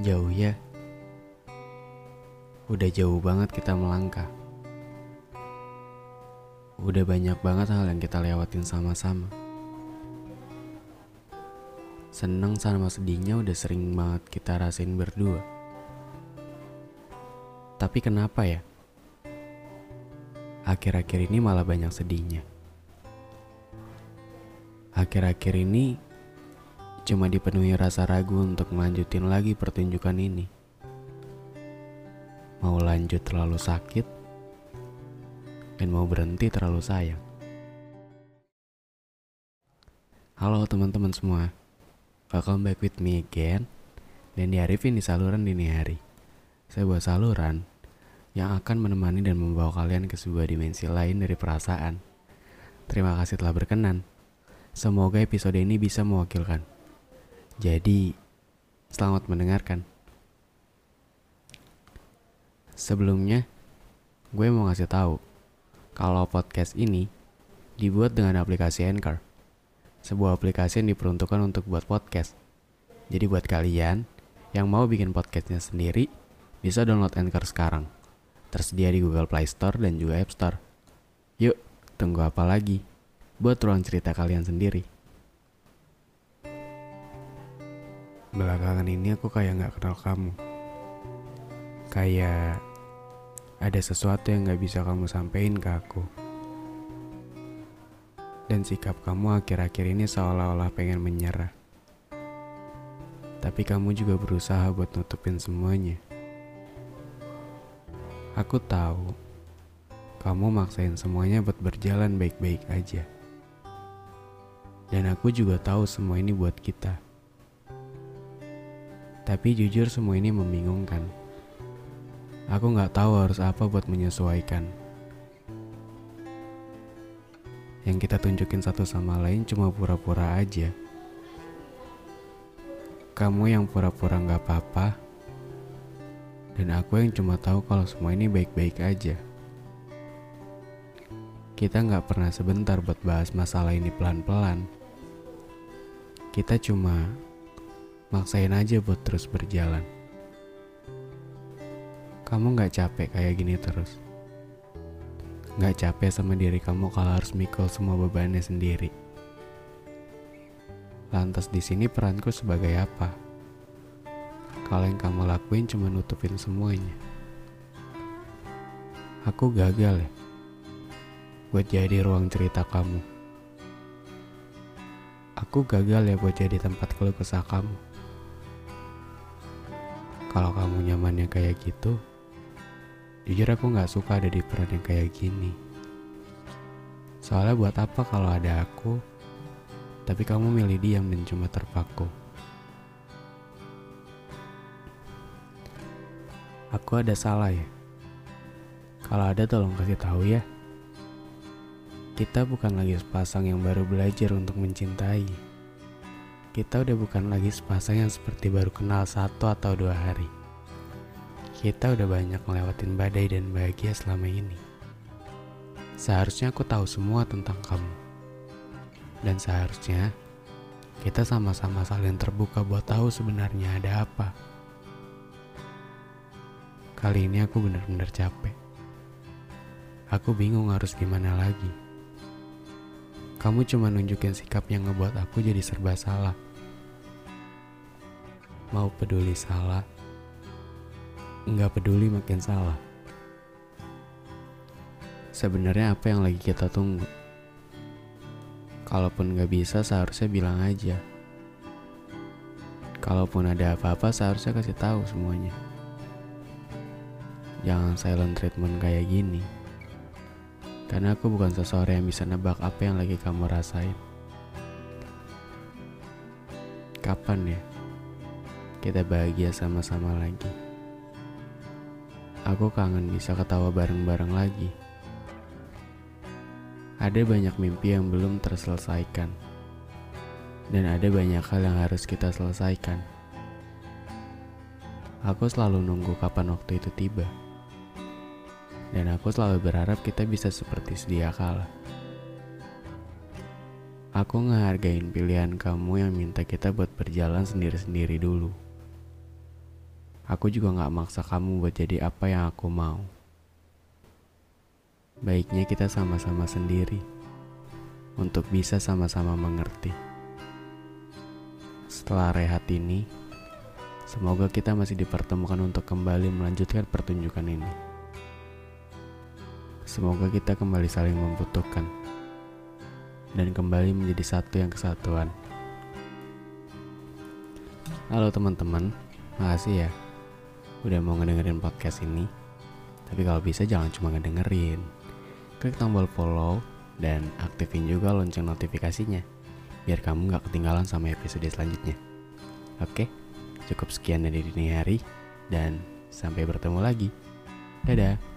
Jauh ya. Udah jauh banget kita melangkah. Udah banyak banget hal yang kita lewatin sama-sama. Seneng sama sedihnya udah sering banget kita rasain berdua. Tapi kenapa ya? Akhir-akhir ini malah banyak sedihnya. Akhir-akhir ini cuma dipenuhi rasa ragu untuk melanjutin lagi pertunjukan ini. Mau lanjut terlalu sakit, dan mau berhenti terlalu sayang. Halo teman-teman semua, welcome back with me again. Dan di Arifin di saluran dini hari. Saya buat saluran yang akan menemani dan membawa kalian ke sebuah dimensi lain dari perasaan. Terima kasih telah berkenan. Semoga episode ini bisa mewakilkan jadi, selamat mendengarkan. Sebelumnya, gue mau ngasih tahu kalau podcast ini dibuat dengan aplikasi Anchor. Sebuah aplikasi yang diperuntukkan untuk buat podcast. Jadi buat kalian yang mau bikin podcastnya sendiri, bisa download Anchor sekarang. Tersedia di Google Play Store dan juga App Store. Yuk, tunggu apa lagi? Buat ruang cerita kalian sendiri. Belakangan ini aku kayak gak kenal kamu. Kayak ada sesuatu yang gak bisa kamu sampaikan ke aku. Dan sikap kamu akhir-akhir ini seolah-olah pengen menyerah. Tapi kamu juga berusaha buat nutupin semuanya. Aku tahu kamu maksain semuanya buat berjalan baik-baik aja. Dan aku juga tahu semua ini buat kita. Tapi jujur semua ini membingungkan. Aku nggak tahu harus apa buat menyesuaikan. Yang kita tunjukin satu sama lain cuma pura-pura aja. Kamu yang pura-pura nggak apa-apa, dan aku yang cuma tahu kalau semua ini baik-baik aja. Kita nggak pernah sebentar buat bahas masalah ini pelan-pelan. Kita cuma maksain aja buat terus berjalan. Kamu gak capek kayak gini terus. Gak capek sama diri kamu kalau harus mikul semua bebannya sendiri. Lantas di sini peranku sebagai apa? Kalau yang kamu lakuin cuma nutupin semuanya. Aku gagal ya buat jadi ruang cerita kamu. Aku gagal ya buat jadi tempat keluh kesah kamu. Kalau kamu nyamannya kayak gitu, jujur aku gak suka ada di peran yang kayak gini. Soalnya buat apa kalau ada aku, tapi kamu milih diam dan cuma terpaku. Aku ada salah ya? Kalau ada tolong kasih tahu ya. Kita bukan lagi sepasang yang baru belajar untuk mencintai kita udah bukan lagi sepasang yang seperti baru kenal satu atau dua hari. Kita udah banyak melewatin badai dan bahagia selama ini. Seharusnya aku tahu semua tentang kamu. Dan seharusnya kita sama-sama saling terbuka buat tahu sebenarnya ada apa. Kali ini aku benar-benar capek. Aku bingung harus gimana lagi. Kamu cuma nunjukin sikap yang ngebuat aku jadi serba salah. Mau peduli salah, nggak peduli makin salah. Sebenarnya apa yang lagi kita tunggu? Kalaupun nggak bisa, seharusnya bilang aja. Kalaupun ada apa-apa, seharusnya kasih tahu semuanya. Jangan silent treatment kayak gini. Karena aku bukan seseorang yang bisa nebak apa yang lagi kamu rasain. Kapan ya kita bahagia sama-sama lagi? Aku kangen bisa ketawa bareng-bareng lagi. Ada banyak mimpi yang belum terselesaikan. Dan ada banyak hal yang harus kita selesaikan. Aku selalu nunggu kapan waktu itu tiba. Dan aku selalu berharap kita bisa seperti sedia kala. Aku ngehargain pilihan kamu yang minta kita buat berjalan sendiri-sendiri dulu. Aku juga gak maksa kamu buat jadi apa yang aku mau. Baiknya kita sama-sama sendiri untuk bisa sama-sama mengerti. Setelah rehat ini, semoga kita masih dipertemukan untuk kembali melanjutkan pertunjukan ini. Semoga kita kembali saling membutuhkan dan kembali menjadi satu yang kesatuan. Halo teman-teman, makasih ya udah mau ngedengerin podcast ini. Tapi kalau bisa jangan cuma ngedengerin. Klik tombol follow dan aktifin juga lonceng notifikasinya biar kamu gak ketinggalan sama episode selanjutnya. Oke, cukup sekian dari dini hari dan sampai bertemu lagi. Dadah.